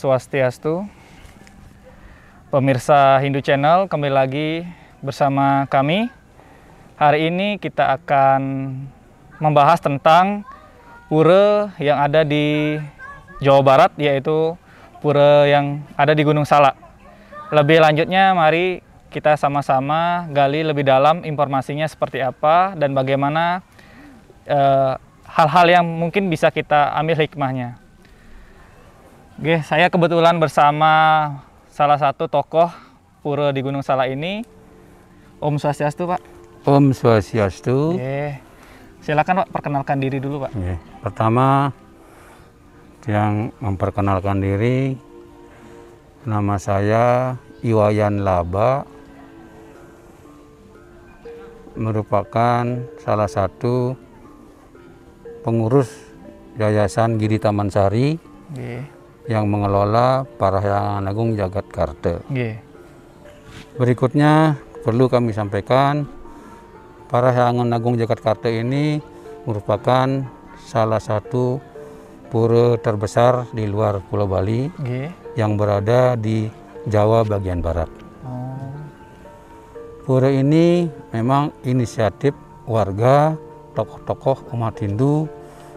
Swastiastu. Pemirsa Hindu Channel, kembali lagi bersama kami. Hari ini kita akan membahas tentang pura yang ada di Jawa Barat, yaitu pura yang ada di Gunung Salak. Lebih lanjutnya, mari kita sama-sama gali lebih dalam informasinya seperti apa dan bagaimana eh, hal-hal yang mungkin bisa kita ambil hikmahnya. Oke, saya kebetulan bersama salah satu tokoh pura di Gunung Salak ini. Om Swastiastu, Pak. Om Swastiastu. Oke. Silakan Pak perkenalkan diri dulu, Pak. Oke, Pertama yang memperkenalkan diri nama saya Iwayan Laba merupakan salah satu pengurus Yayasan Giri Taman Sari Oke. Yang mengelola Parahyangan Agung Jagat Karte. Oke. Berikutnya perlu kami sampaikan Parahyangan Agung Jagat Karte ini merupakan salah satu pura terbesar di luar Pulau Bali Oke. yang berada di Jawa bagian barat. Oh. Pura ini memang inisiatif warga, tokoh-tokoh umat Hindu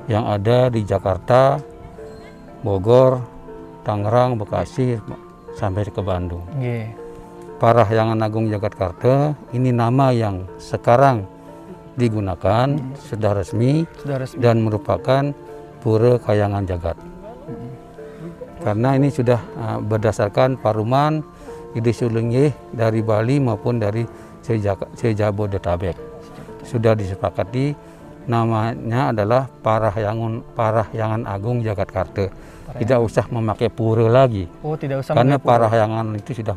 yang ada di Jakarta, Bogor, Tangerang, Bekasi, sampai ke Bandung. Oke. Parahyangan Agung Jakarta ini nama yang sekarang digunakan sudah resmi Sudah resmi. dan merupakan Pura Kayangan Jagat. Karena ini sudah uh, berdasarkan paruman ide Sulungyeh dari Bali maupun dari Sejabodetabek. Sudah disepakati namanya adalah Parahyangan Parahyangan Agung Jakarta. Tidak usah memakai pura lagi Oh, tidak usah karena. Parahyangan itu sudah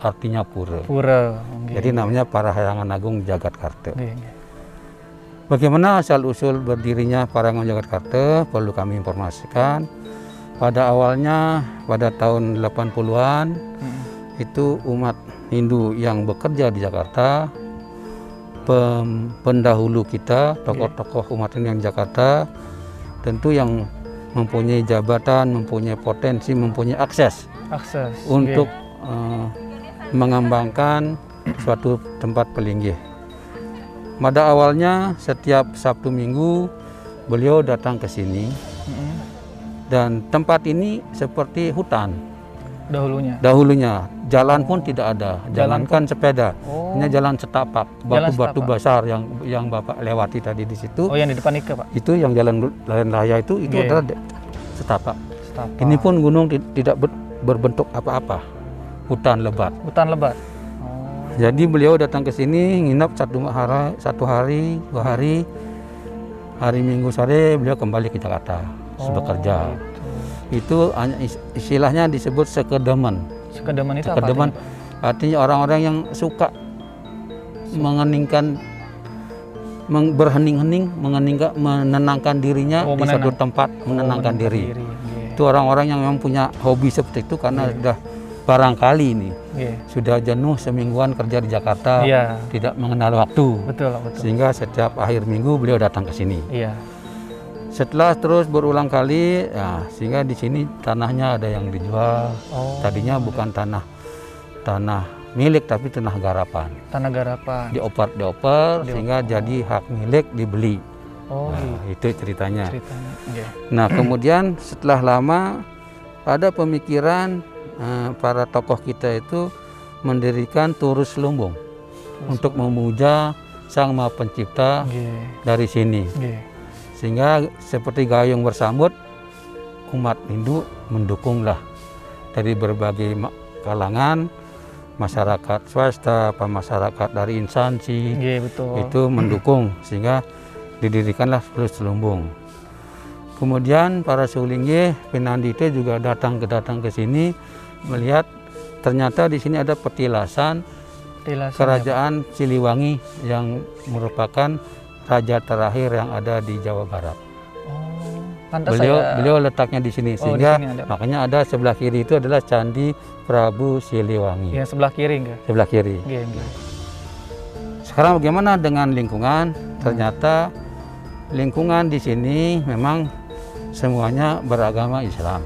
artinya pura. pura. Oke. Jadi namanya Parahyangan Agung Jakarta. Oke, oke. Bagaimana asal usul berdirinya Parahyangan Jakarta perlu kami informasikan. Pada awalnya pada tahun 80-an Mm. itu umat Hindu yang bekerja di Jakarta pem- pendahulu kita tokoh-tokoh umat Hindu yang di Jakarta tentu yang mempunyai jabatan, mempunyai potensi, mempunyai akses Akses. untuk eh, mengembangkan suatu tempat pelinggih. Pada awalnya setiap Sabtu Minggu beliau datang ke sini Oke. Mm-mm. dan tempat ini seperti hutan Dahulunya. dahulunya. Jalan pun tidak ada, Jalan jangankan sepeda, Oh. hanya jalan setapak, batu-batu besar yang yang Bapak lewati tadi di situ. Oh, yang di depan Ika, Pak. Itu yang jalan jalan raya itu itu Oke. adalah setapak. Setapak. Ini pun gunung ti- tidak ber- berbentuk apa-apa, hutan lebat. hutan lebat. Oh. Jadi beliau datang ke sini nginap satu hari, satu hari, dua hari. Hari Minggu sore beliau kembali ke Jakarta Oh, bekerja. Itu istilahnya disebut sekedeman. Sekedeman itu apa? Sekedeman artinya, orang-orang yang suka mengeningkan meng- berhening-hening, mengeningkan, menenangkan dirinya Oh, di suatu menenang- tempat, menenangkan Oh, diri. Oke. Itu orang-orang yang memang punya hobi seperti itu karena Iya. sudah barangkali ini Oke. sudah jenuh semingguan kerja di Jakarta, Iya. tidak mengenal waktu. Betul, betul. Sehingga setiap akhir minggu beliau datang ke sini. Iya. Setelah terus berulang kali, ya, sehingga di sini tanahnya ada yang dijual. Oh. Tadinya bukan tanah tanah milik tapi tanah garapan. Tanah garapan. Dioper dioper Dioper. sehingga jadi hak milik dibeli. Oh, Nah, itu ceritanya. gitu ceritanya. Oke. Nah kemudian setelah lama ada pemikiran eh, para tokoh kita itu mendirikan turus lumbung untuk memuja Sang Maha Pencipta Oke. dari sini. Oke. Sehingga seperti gayung bersambut umat Hindu mendukunglah dari berbagai kalangan masyarakat swasta, apa masyarakat dari instansi Oke, betul. itu mendukung sehingga didirikanlah Tulus Lumbung. Kemudian para Sulingye Pinandite juga datang ke datang ke sini melihat ternyata di sini ada petilasan Tilasan, kerajaan Siliwangi yang merupakan raja terakhir yang ada di Jawa Barat. Oh, pantas Beliau saya. beliau letaknya di sini Oh, di sehingga sini ada. makanya ada sebelah kiri itu adalah Candi Prabu Siliwangi. Yang sebelah kiri enggak? Sebelah kiri. Oke, oke. Sekarang bagaimana dengan lingkungan? Ternyata lingkungan di sini memang semuanya beragama Islam.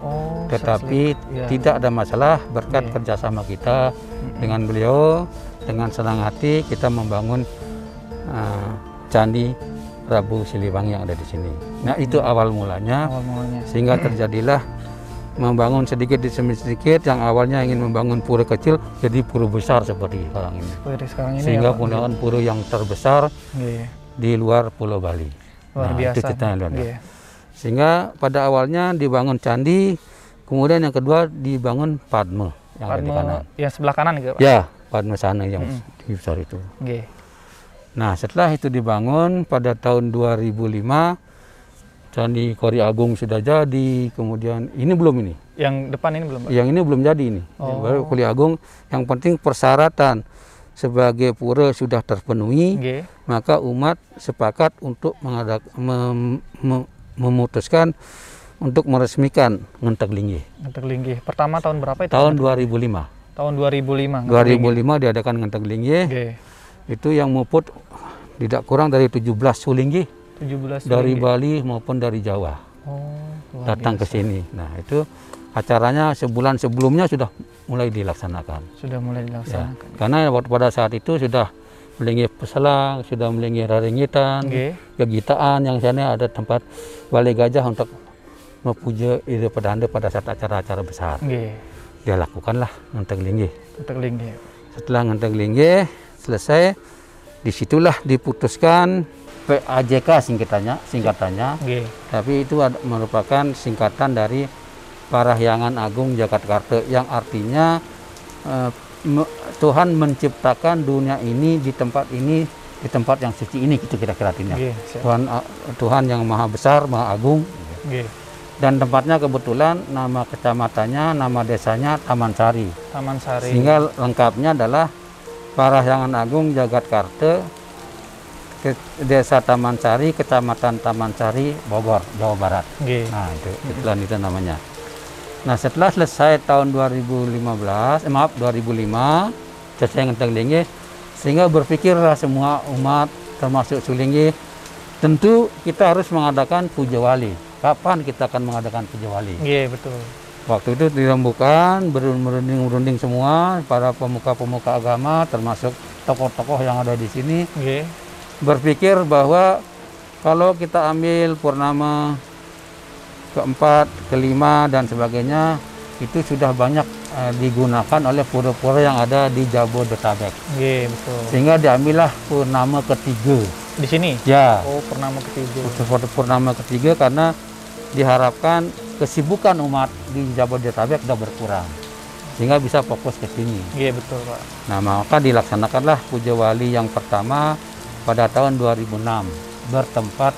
Oh, tetapi Ya. tidak ada masalah berkat Oke. kerjasama kita dengan beliau dengan senang hati kita membangun uh, candi Prabu Siliwangi yang ada di sini. Nah itu awal mulanya Awal mulanya. sehingga terjadilah membangun sedikit demi sedikit yang awalnya ingin membangun pura kecil jadi pura besar seperti sekarang ini. Seperti sekarang ini Sehingga ya, membangun pura yang terbesar Nggih. di luar Pulau Bali. Luar Nah, biasa. Itu biasa. Nggih. Sehingga pada awalnya dibangun candi, kemudian yang kedua dibangun Padme yang ada di Padma kanan. yang sebelah kanan gitu, Pak. Ya, Padme sana yang di besar itu. Nggih. Nah, setelah itu dibangun pada tahun 2005 Candi Kori Agung sudah jadi, kemudian ini belum ini. Yang depan ini belum, Pak. Yang ini belum jadi ini. Oh. Baru Kori Agung yang penting persyaratan sebagai pura sudah terpenuhi, Nggih. maka umat sepakat untuk mengadak- mem- mem- memutuskan untuk meresmikan Ngentek Linggih. Ngentek Linggih. Pertama tahun berapa itu? Tahun 2005. Tahun 2005. Ngentek 2005 diadakan Ngentek Linggih. Nggih. Itu yang muput tidak kurang dari 17 sulinggih 17 dari Linggih. Bali maupun dari Jawa Oh, datang ke sini. Nah, itu acaranya sebulan sebelumnya sudah mulai dilaksanakan. sudah mulai Ya, dilaksanakan. karena waktu pada saat itu sudah melinggih peselang, sudah melinggih raringitan, Nggih. kegitaan yang sana ada tempat balai gajah untuk mepuja Ida Pedanda pada saat acara-acara besar. Nggih. Dia lakukanlah ngentek linggih. Ngentek Linggih. Setelah ngentek linggih selesai, di situlah diputuskan PAJK singkatannya, singkatannya. Nggih. Tapi itu ad- merupakan singkatan dari Parahyangan Agung Jakarta yang artinya eh, me- Tuhan menciptakan dunia ini di tempat ini di tempat yang suci ini gitu kira-kira artinya. Siap. Tuhan a- Tuhan yang maha besar, maha agung Nggih. dan tempatnya kebetulan nama kecamatannya, nama desanya Taman Sari. Taman Sari. Sehingga lengkapnya adalah Parahyangan Agung Jakarta ke- Desa Taman Sari, Kecamatan Taman Sari, Bogor, Jawa Barat. Nggih. Nah, itu itulah itu namanya. Nah, setelah selesai tahun 2015, eh, maaf 2005, selesai ngenteng linggih, sehingga berpikirlah semua umat termasuk Sulinggi, tentu kita harus mengadakan puja wali. Kapan kita akan mengadakan puja wali? Nggih, betul. Waktu itu dirembukan, berunding-berunding semua para pemuka-pemuka agama, termasuk tokoh-tokoh yang ada di sini, Nggih. berpikir bahwa kalau kita ambil purnama keempat, kelima dan sebagainya itu sudah banyak eh, digunakan oleh pura-pura yang ada di Jabodetabek. Nggih, betul. Sehingga diambillah purnama ketiga. Di sini. Ya, Oh, purnama ketiga. pur- purnama ketiga karena diharapkan kesibukan umat di Jabodetabek sudah berkurang. Sehingga bisa fokus ke sini. Nggih, betul, Pak. Nah, maka dilaksanakanlah puja wali yang pertama pada tahun 2006 bertempat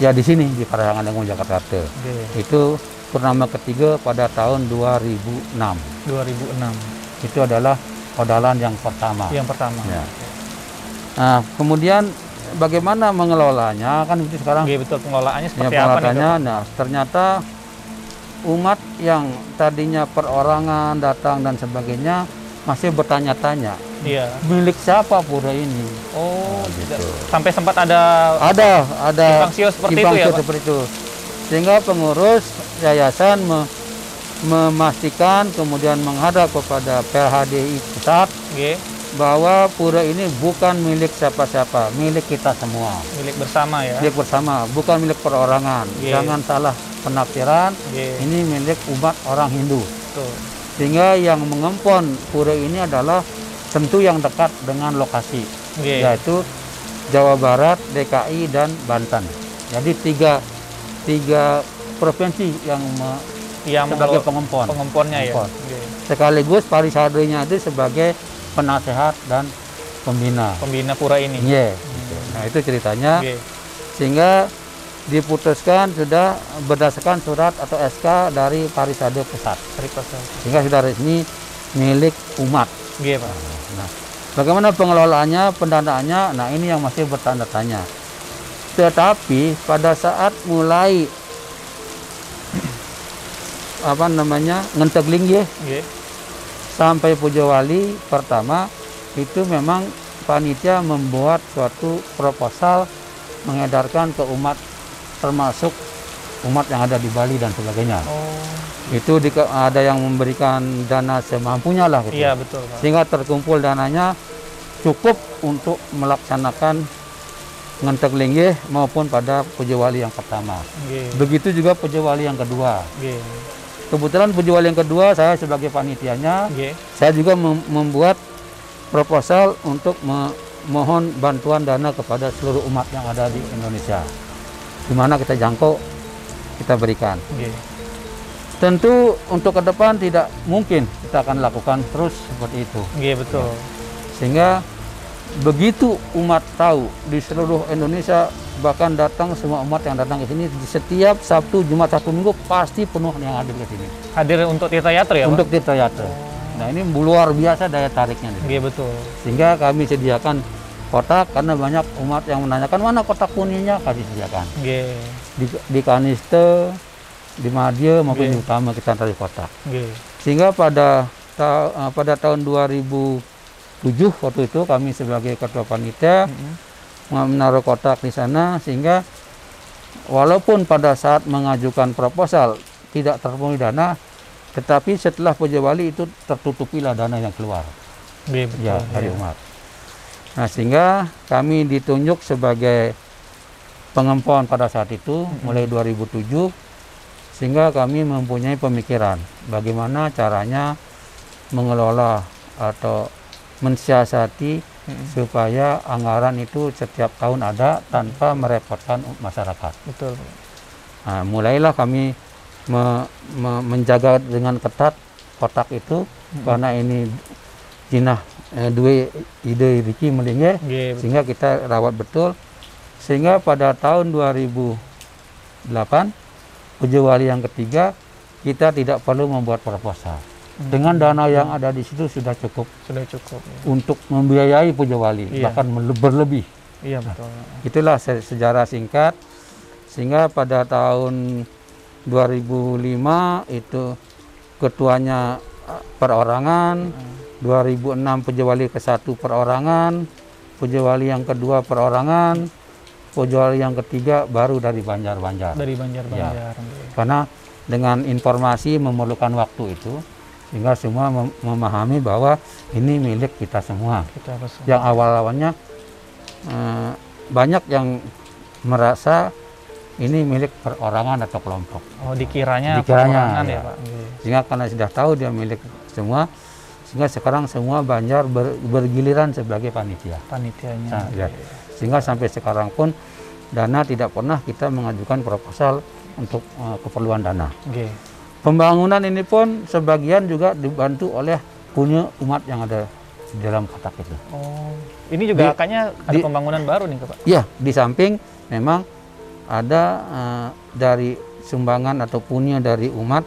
ya di sini di Parahyangan Agung Jakarta. Nggih. Itu purnama ketiga pada tahun 2006. 2006. Itu adalah odalan yang pertama. Yang pertama. Ya. Nah, kemudian bagaimana mengelolanya kan itu sekarang Nggih, betul. Pengelolaannya ya, seperti apa nih? Nah, ternyata umat yang tadinya perorangan datang dan sebagainya masih bertanya-tanya Iya. milik siapa pura ini? Oh, gitu. sampai sempat ada Ada, ada Simpang seperti itu ya, Pak? seperti itu. Sehingga pengurus yayasan me- memastikan kemudian menghadap kepada PHDI pusat Nggih, bahwa pura ini bukan milik siapa-siapa, milik kita semua. milik bersama ya. Milik bersama, bukan milik perorangan. Iya. Jangan salah penafsiran, Nggih, ini milik umat orang Hindu. betul. Sehingga yang mengempon pura ini adalah tentu yang dekat dengan lokasi. Nggih. yaitu Jawa Barat, DKI dan Banten. Jadi tiga tiga provinsi yang me- Yang sebagai pengempon. pengemponnya ya. Pengempon. Nggih. Sekaligus parisadenya itu sebagai penasehat dan pembina. Pembina pura ini. Iya. Nah itu ceritanya. Nggih. Sehingga diputuskan sudah berdasarkan surat atau SK dari Parisade Pusat. Pasal. Sehingga sudah resmi milik umat. Nggih, Pak. Nah, bagaimana pengelolaannya, pendanaannya? Nah, ini yang masih bertanda tanya. Tetapi pada saat mulai apa namanya ngentek linggih Nggih. Sampai Puja Wali pertama itu memang panitia membuat suatu proposal mengedarkan ke umat termasuk umat yang ada di Bali dan sebagainya. Oh, Itu di, ada yang memberikan dana semampunya lah gitu. iya betul Pak. Sehingga terkumpul dananya cukup untuk melaksanakan ngentek linggih maupun pada puja wali yang pertama. Nggih, Begitu juga puja wali yang kedua. nggih, Kebetulan wali yang kedua saya sebagai panitianya, nggih. saya juga mem- membuat proposal untuk me- mohon bantuan dana kepada seluruh umat yang ada di Indonesia. Di mana kita jangkau, kita berikan. Nggih. Tentu untuk ke depan tidak mungkin kita akan lakukan terus seperti itu. Nggih, betul. Sehingga begitu umat tahu di seluruh Indonesia bahkan datang semua umat yang datang ke sini di setiap Sabtu, Jumat, Sabtu Minggu pasti penuh yang hadir ke sini Hadir untuk Tirta Yatra ya, Pak? untuk Tirta Yatra. Nah ini luar biasa daya tariknya. Nggih, betul. Sehingga kami sediakan kotak karena banyak umat yang menanyakan mana kotak kuningnya kami sediakan Nggih, di, di Kaniste, di Madya maupun Oke. di Utama kita taruh kotak. nggih. Sehingga pada ta- eh, pada tahun 2007 waktu itu kami sebagai ketua panitia Mm-mm. Menaruh kotak di sana sehingga walaupun pada saat mengajukan proposal tidak terpenuhi dana tetapi setelah puja wali itu tertutupilah dana yang keluar Nggih, betul. ya dari iya. umat. Nah sehingga kami ditunjuk sebagai pengempuan pada saat itu mulai 2007 sehingga kami mempunyai pemikiran bagaimana caranya mengelola atau mensiasati Supaya anggaran itu setiap tahun ada tanpa merepotkan masyarakat. Betul. Nah, mulailah kami me- me- menjaga dengan ketat kotak itu karena ini jinah eh, dua ide Riki Nggih, betul. sehingga kita rawat betul sehingga pada tahun 2008 uji wali yang ketiga kita tidak perlu membuat proposal dengan dana yang ada di situ sudah cukup Sudah cukup. ya. untuk membiayai puja wali Iya. bahkan berlebih Iya, betul. itulah se- sejarah singkat sehingga pada tahun 2005 itu ketuanya eh, perorangan 2006 puja wali ke satu perorangan puja wali yang kedua perorangan puja wali yang ketiga baru dari Banjar-Banjar Dari Ya. Banjar-Banjar. nggih. karena dengan informasi memerlukan waktu itu sehingga semua mem- memahami bahwa ini milik kita semua Kita yang awal-awalnya eh, banyak yang merasa ini milik perorangan atau kelompok. Oh, dikiranya Dikiranya, perorangan ya, ya. Pak. Nggih. Sehingga karena sudah tahu dia milik semua, sehingga sekarang semua Banjar ber- bergiliran sebagai panitia. Panitianya. Nah, ya. Sehingga sampai sekarang pun dana tidak pernah kita mengajukan proposal untuk eh, keperluan dana. Nggih. Pembangunan ini pun sebagian juga dibantu oleh punya umat yang ada di dalam kotak itu. Oh, ini juga Di- akanya ada di- pembangunan baru nih, Pak. Ya, di samping memang ada eh, dari sumbangan atau punya dari umat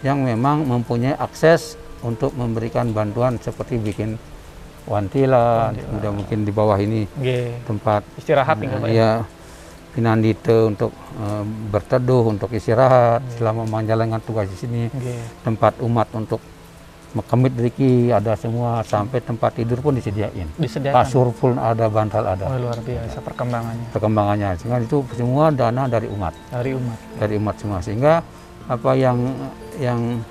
yang memang mempunyai akses untuk memberikan bantuan seperti bikin wantila, Wantila. kemudian mungkin di bawah ini Nggih. tempat Istirahat nih, Pak. ya pinandite untuk eh, berteduh, untuk istirahat Iya. selama menjalankan tugas di sini, Nggih. tempat umat untuk mekemit riki ada semua sampai tempat tidur pun disediain. Disediakan. Kasur pun ada, bantal ada. Oh, luar biasa perkembangannya perkembangannya sehingga itu semua dana dari umat dari umat. dari umat semua sehingga apa yang yang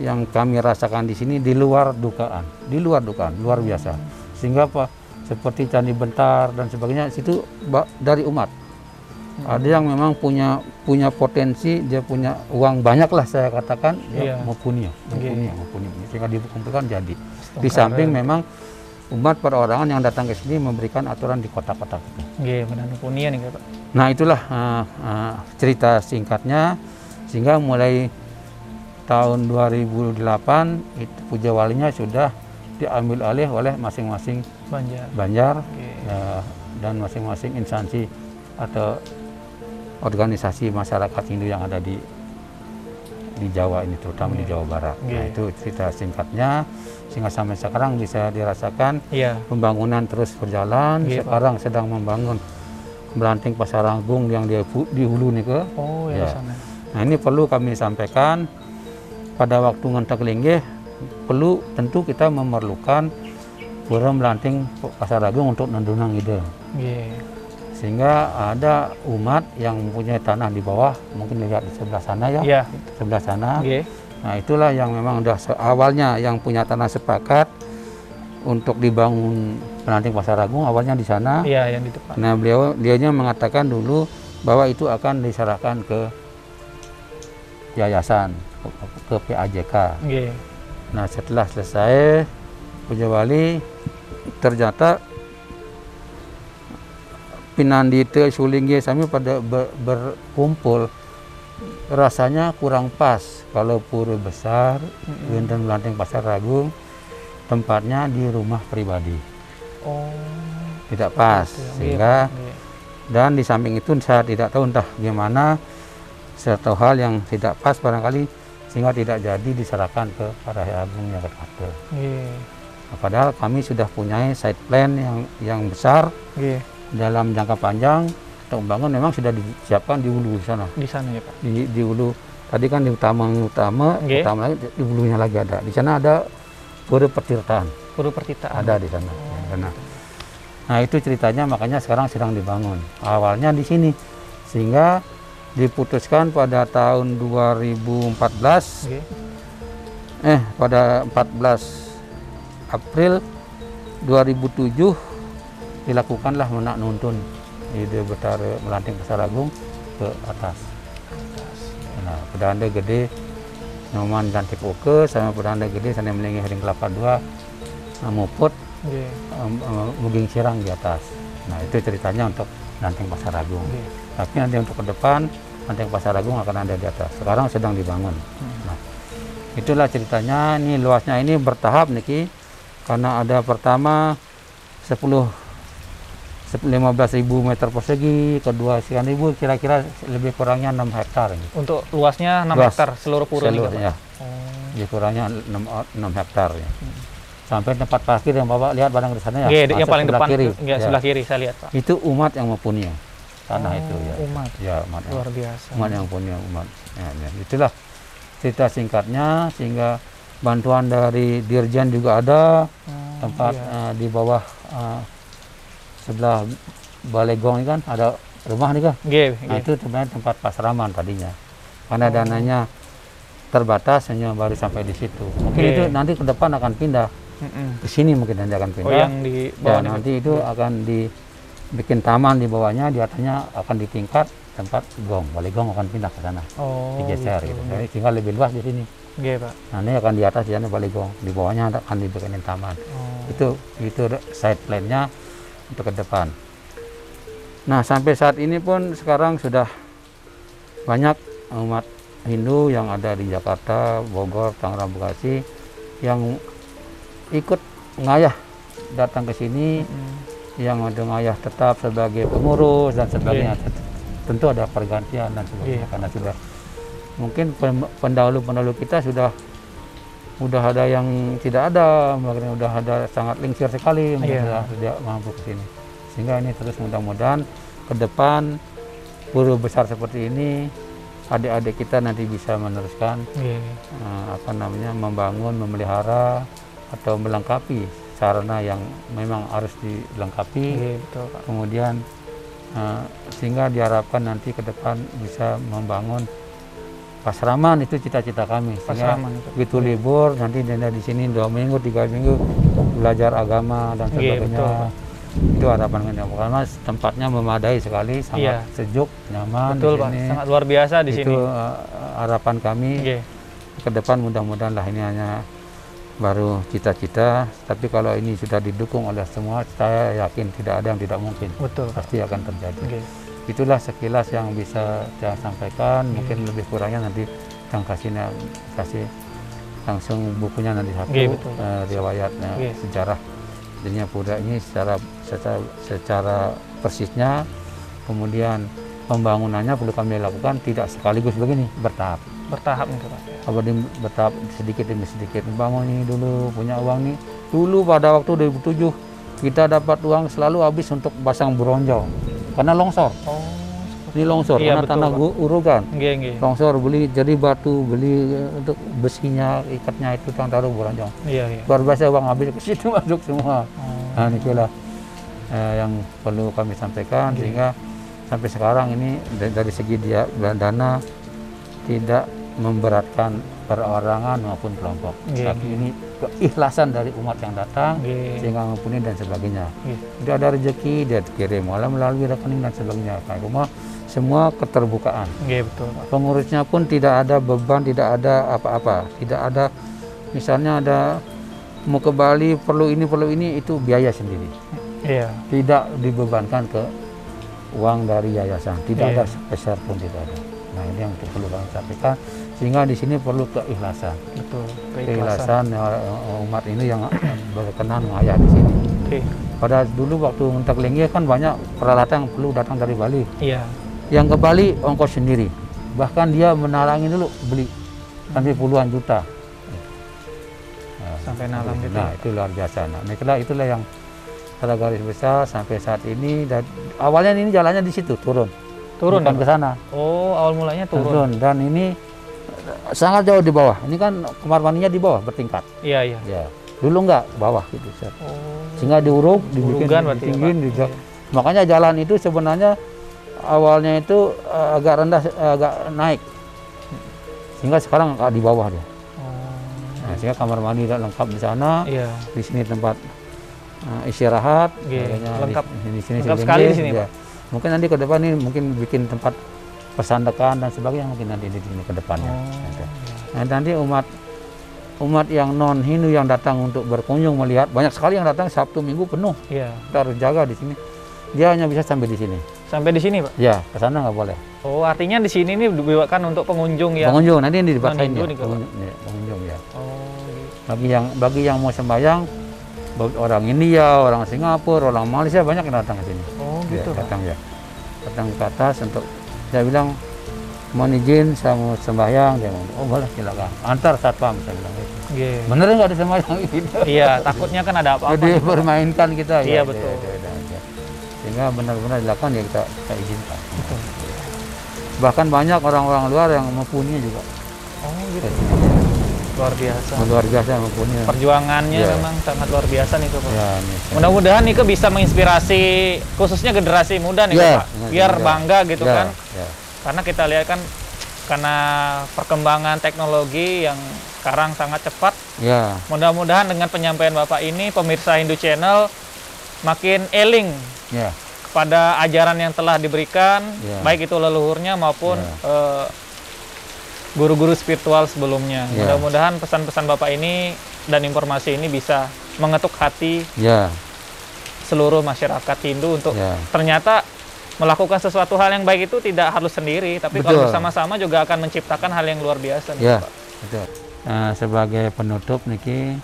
yang kami rasakan di sini di luar dugaan di luar dugaan luar biasa sehingga apa seperti candi bentar dan sebagainya itu ba- dari umat ada yang memang punya punya potensi dia punya uang banyak lah saya katakan Iya. ya, mau punya mau Iya. mau punya sehingga dikumpulkan jadi. Di samping memang umat perorangan yang datang ke sini memberikan aturan di kotak-kotak itu benar. Nih, Pak. Nah itulah uh, uh, cerita singkatnya. Sehingga mulai tahun 2008 itu puja walinya sudah diambil alih oleh masing-masing Banjar. Banjar Nggih. ya, dan masing-masing instansi atau organisasi masyarakat Hindu yang ada di di Jawa ini terutama di Jawa Barat. Nah Nggih. itu cerita singkatnya sehingga sampai sekarang bisa dirasakan Iya. pembangunan terus berjalan. Pak. Sekarang sedang membangun Melanting Pasar Agung yang di, di hulu nih ke. Oh, ya, Ya. sana. Nah ini perlu kami sampaikan pada waktu ngentek linggih perlu tentu kita memerlukan pura Melanting Pasar Agung untuk nendunang ide. Nggih. sehingga ada umat yang mempunyai tanah di bawah mungkin lihat di sebelah sana ya Iya. sebelah sana Nggih. nah itulah yang memang udah awalnya yang punya tanah sepakat untuk dibangun pelanting pasar agung awalnya di sana Iya, yang di depan. nah beliau dianya mengatakan dulu bahwa itu akan diserahkan ke yayasan ke, PAJK Nggih. Nah setelah selesai puja wali ternyata Pinandita Sulinggi sami pada ber- berkumpul rasanya kurang pas kalau pura besar Winten Melanting Pasar Agung tempatnya di rumah pribadi Oh. tidak pas gitu ya. sehingga Nggih. dan di samping itu saya tidak tahu entah gimana satu hal yang tidak pas barangkali sehingga tidak jadi diserahkan ke Parahya Agung Jakarta. Nggih. Nah, padahal kami sudah punya site plan yang yang besar Nggih. dalam jangka panjang untuk membangun memang sudah disiapkan di hulu di sana Di sana ya, Pak. di, di hulu tadi kan di utama utama Nggih. utama lagi di hulunya lagi ada di sana ada pura pertirtaan Pura Pertitaan. ada di sana di sana. Nah itu ceritanya makanya sekarang sedang dibangun awalnya di sini sehingga diputuskan pada tahun 2014 Nggih. eh pada 14 April 2007 dilakukanlah menak nuntun ide betara melanting Pasar Agung ke atas. Nah, pedanda gede Noman Cantik Oke sama pedanda gede sana melingi Hering Kelapa 2 nah, Muput um, um, Muging Sirang di atas. Nah itu ceritanya untuk Lanting Pasar Agung. Nggih. Tapi nanti untuk ke depan Lanting Pasar Agung akan ada di atas. Sekarang sedang dibangun. Nah, itulah ceritanya. Ini luasnya ini bertahap niki karena ada pertama 10 15.000 meter persegi, kedua sekian ribu, kira-kira lebih kurangnya 6 hektar. ini. Untuk luasnya 6 Luas. hektar seluruh pura ini, Pak. Seluruhnya, Oh. lebih kurangnya 6, 6 hektar. Ya. Sampai tempat parkir yang bapak lihat barang di sana ya. Nggih, yang paling sebelah depan kiri. Ya. sebelah kiri saya lihat, Pak. Itu umat yang mempunyai tanah itu ya. Umat. Ya, umat yang Luar biasa. umat yang punya umat. Ya, ya. Itulah cerita singkatnya sehingga bantuan dari Dirjen juga ada Oh, tempat iya. eh, di bawah eh, sebelah Balai Gong ini kan ada rumah nih kan. Nggih, Nah, nggih. itu sebenarnya tempat pasraman tadinya. Karena Oh. dananya terbatas hanya baru sampai di situ. Mungkin Oke. itu nanti ke depan akan pindah ke sini mungkin nanti akan Oh, pindah. yang di Ya, bawah ini. nanti itu akan dibikin taman di bawahnya, di atasnya akan ditingkat tempat gong. Balai gong akan pindah ke sana, Oh, digeser gitu. gitu. Jadi tinggal lebih luas di sini. Nggih, Pak. Nah, ini akan di atas di sana balai gong, di bawahnya akan dibikinin taman. Oh. Itu itu side plan-nya untuk ke depan. Nah, sampai saat ini pun sekarang sudah banyak umat Hindu yang ada di Jakarta, Bogor, Tangerang, Bekasi yang ikut ngayah datang ke sini Mm. yang ada ngayah tetap sebagai pengurus dan sebagainya. Tentu ada pergantian dan sebagainya Iya. karena sudah mungkin pendahulu-pendahulu kita sudah udah ada yang tidak ada, mungkin udah ada sangat lingsir sekali, mungkin Iya. sudah tidak mampu ke sini. Sehingga ini terus mudah-mudahan ke depan guru besar seperti ini adik-adik kita nanti bisa meneruskan Nggih. eh, apa namanya membangun, memelihara atau melengkapi sarana yang memang harus dilengkapi Nggih, betul, Pak. kemudian eh, sehingga diharapkan nanti ke depan bisa membangun pasraman itu cita-cita kami Pasraman itu. begitu libur nanti dia di sini dua minggu tiga minggu belajar agama dan Iya, sebagainya betul, Pak. itu harapan kami karena tempatnya memadai sekali sangat Iya. sejuk nyaman Betul, di Pak. sini Sangat luar biasa di itu sini. eh, harapan kami Nggih. ke depan mudah-mudahan lah ini hanya baru cita-cita tapi kalau ini sudah didukung oleh semua saya yakin tidak ada yang tidak mungkin Betul, Pak. pasti akan terjadi Nggih. Itulah sekilas yang bisa saya sampaikan mungkin lebih kurangnya nanti kang kasih kasih langsung bukunya nanti satu Nggih, betul. eh, riwayatnya Nggih. sejarah jadinya Pura ini secara secara, secara persisnya kemudian pembangunannya perlu kami lakukan tidak sekaligus begini bertahap Bertahap nih, Pak. apa di bertahap sedikit demi sedikit bangun ini dulu punya uang nih dulu pada waktu 2007 kita dapat uang selalu habis untuk pasang bronjong karena longsor Oh, ini longsor Iya, karena betul, tanah Pak. urukan nggih, nggih. longsor beli jadi batu beli eh, untuk besinya ikatnya itu tang taruh bronjong Iya, iya. luar biasa uang habis ke situ masuk semua Oh. nah itulah eh, yang perlu kami sampaikan Oke. sehingga sampai sekarang ini da- dari segi dia dana tidak memberatkan perorangan maupun kelompok, Oke. tapi ini keikhlasan dari umat yang datang Oke. sehingga mumpuni dan sebagainya. Oke. Tidak ada rezeki dia kirim malah melalui rekening dan sebagainya. Nah, rumah semua keterbukaan. Oke, betul. Pengurusnya pun tidak ada beban, tidak ada apa-apa, tidak ada misalnya ada mau ke Bali perlu ini perlu ini itu biaya sendiri. Iya. Tidak dibebankan ke uang dari yayasan, tidak Iya. ada sepeser pun tidak ada. Nah ini yang perlu kami sampaikan sehingga di sini perlu keikhlasan, Betul. Keikhlasan. keikhlasan eh, umat ini yang berkenan mengayah di sini. Oke. Pada dulu waktu mentak linggi kan banyak peralatan yang perlu datang dari Bali. Iya. Yang ke Bali ongkos sendiri. Bahkan dia menalangi dulu beli sampai puluhan juta. Nah, Sampai nalang gitu. Nah, itu luar biasa. Nah, itulah itulah yang pada garis besar sampai saat ini dan awalnya ini jalannya di situ turun. Turun. bukan ya, ke sana. Oh, awal mulanya turun. Turun dan ini sangat jauh di bawah. Ini kan kamar mandinya di bawah bertingkat. Iya, iya. Ya. Dulu enggak bawah gitu. Set. Oh. Sehingga diuruk, dibikin ya, ditinggiin, Pak? diga- Iya. Makanya jalan itu sebenarnya awalnya itu eh, agak rendah, eh, agak naik. Sehingga sekarang agak di bawah dia. Oh. Nah, sehingga kamar mandi lengkap di sana. Iya. Di sini tempat eh, istirahat. Oke, makanya di- lengkap. Di, sini Lengkap sekali di sini, ya. Mungkin nanti ke depan ini mungkin bikin tempat pesandekan dan sebagainya mungkin nanti di sini ke depannya. Oh, Nanti. iya. Nah, nanti umat umat yang non Hindu yang datang untuk berkunjung melihat banyak sekali yang datang Sabtu Minggu penuh. Iya. Kita harus jaga di sini. Dia hanya bisa sampai di sini. Sampai di sini, Pak. Ya, ke sana nggak boleh. Oh, artinya di sini ini dibuatkan untuk pengunjung yang Pengunjung nanti ini Non-Hindu ya. Pengunjung, ya, pengunjung ya. Oh, gitu. Bagi yang bagi yang mau sembahyang orang India, orang Singapura, orang Malaysia banyak yang datang ke sini. Oh, Ya, gitu. Pak. datang ya. Datang ke atas untuk saya bilang mohon izin saya mau sembahyang dia ngomong, oh boleh silakan antar satpam saya bilang gitu. Oke. bener nggak ada sembahyang gitu Iya, takutnya kan ada apa-apa. jadi permainkan kita Iya, ya, betul. ya, ya, ya. sehingga benar-benar dilakukan ya kita, kita izinkan Betul. bahkan banyak orang-orang luar yang mempunyai juga Oh, gitu. Luar biasa. luar biasa mempunyai Perjuangannya Iya. memang sangat luar biasa nih, Pak. nih, Mudah-mudahan Nike bisa menginspirasi khususnya generasi muda nih Ya, Pak. Biar bangga gitu ya, kan. ya. Karena kita lihat kan karena perkembangan teknologi yang sekarang sangat cepat. ya Mudah-mudahan dengan penyampaian Bapak ini pemirsa Hindu Channel makin eling ya kepada ajaran yang telah diberikan Ya. baik itu leluhurnya maupun Ya. eh, guru-guru spiritual sebelumnya. Ya. Mudah-mudahan pesan-pesan Bapak ini dan informasi ini bisa mengetuk hati ya seluruh masyarakat Hindu untuk ya ternyata melakukan sesuatu hal yang baik itu tidak harus sendiri, tapi kalau Betul. bersama-sama juga akan menciptakan hal yang luar biasa. nih, Ya, Pak. betul. Nah, sebagai penutup Niki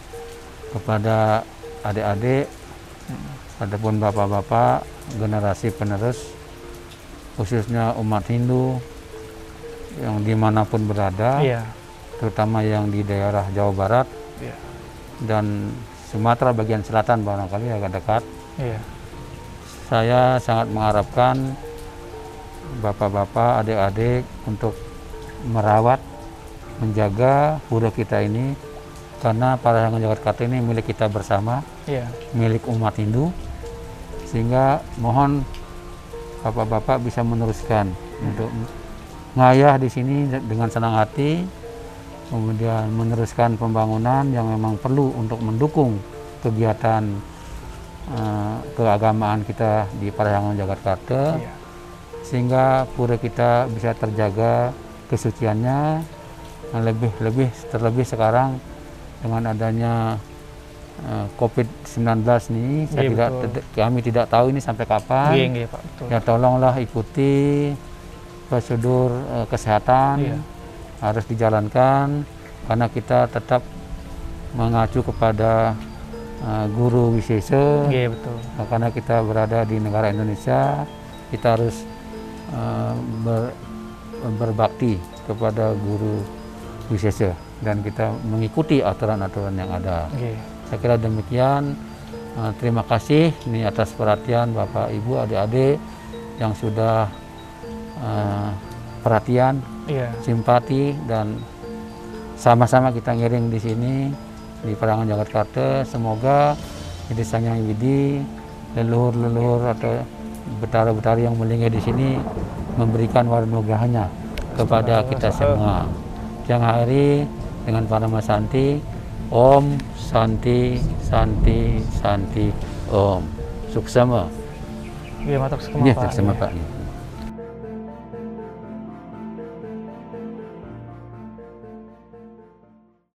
kepada adik-adik ataupun bapak-bapak generasi penerus khususnya umat Hindu yang di mana pun berada, Iya. terutama yang di daerah Jawa Barat Iya. dan Sumatera bagian selatan barangkali agak dekat. Iya. Saya sangat mengharapkan bapak-bapak, adik-adik untuk merawat, menjaga pura kita ini karena para yang Jakarta ini milik kita bersama, Iya. milik umat Hindu. Sehingga mohon bapak-bapak bisa meneruskan untuk ngayah di sini dengan senang hati, kemudian meneruskan pembangunan yang memang perlu untuk mendukung kegiatan eh, keagamaan kita di Parahyangan Jakarta Iya. sehingga pura kita bisa terjaga kesuciannya lebih lebih terlebih sekarang dengan adanya eh, COVID-19 nih saya Iya, tidak betul. kami tidak tahu ini sampai kapan Iya, iya, Pak. Betul. ya tolonglah ikuti prosedur eh, kesehatan Iya. harus dijalankan karena kita tetap mengacu kepada eh, guru wisesa Iya, betul. Nah, karena kita berada di negara Indonesia, kita harus eh, ber- berbakti kepada guru wisesa dan kita mengikuti aturan-aturan yang ada. Iya. Saya kira demikian. Eh, terima kasih ini atas perhatian Bapak, Ibu, adik-adik yang sudah eh, perhatian, Iya. simpati dan sama-sama kita ngiring di sini di Perangan Jakarta. Semoga jadi Sangyang Widi leluhur-leluhur atau betara-betara yang melingkar di sini memberikan warnograhanya kepada kita semua. Siang hari dengan para Santi, Om Santi Santi Santi Om. Suksema. Iya, matok Ya, Pak. suksema Pak.